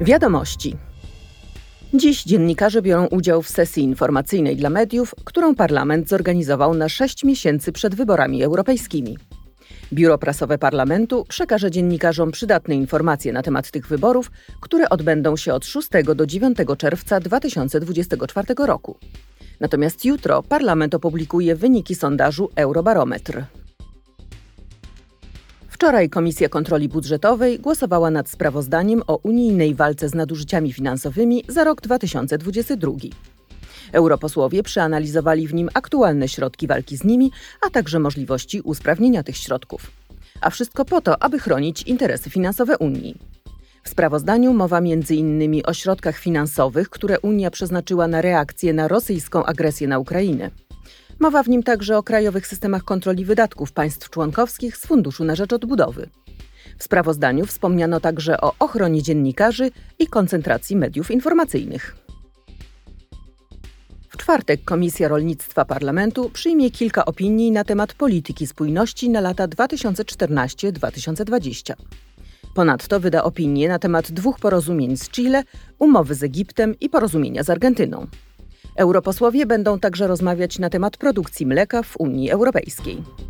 Wiadomości. Dziś dziennikarze biorą udział w sesji informacyjnej dla mediów, którą parlament zorganizował na sześć miesięcy przed wyborami europejskimi. Biuro Prasowe Parlamentu przekaże dziennikarzom przydatne informacje na temat tych wyborów, które odbędą się od 6 do 9 czerwca 2024 roku. Natomiast jutro parlament opublikuje wyniki sondażu Eurobarometr. Wczoraj Komisja Kontroli Budżetowej głosowała nad sprawozdaniem o unijnej walce z nadużyciami finansowymi za rok 2022. Europosłowie przeanalizowali w nim aktualne środki walki z nimi, a także możliwości usprawnienia tych środków. A wszystko po to, aby chronić interesy finansowe Unii. W sprawozdaniu mowa m.in. o środkach finansowych, które Unia przeznaczyła na reakcję na rosyjską agresję na Ukrainę. Mowa w nim także o krajowych systemach kontroli wydatków państw członkowskich z Funduszu na Rzecz Odbudowy. W sprawozdaniu wspomniano także o ochronie dziennikarzy i koncentracji mediów informacyjnych. W czwartek Komisja Rolnictwa Parlamentu przyjmie kilka opinii na temat polityki spójności na lata 2014-2020. Ponadto wyda opinie na temat dwóch porozumień z Chile, umowy z Egiptem i porozumienia z Argentyną. Europosłowie będą także rozmawiać na temat produkcji mleka w Unii Europejskiej.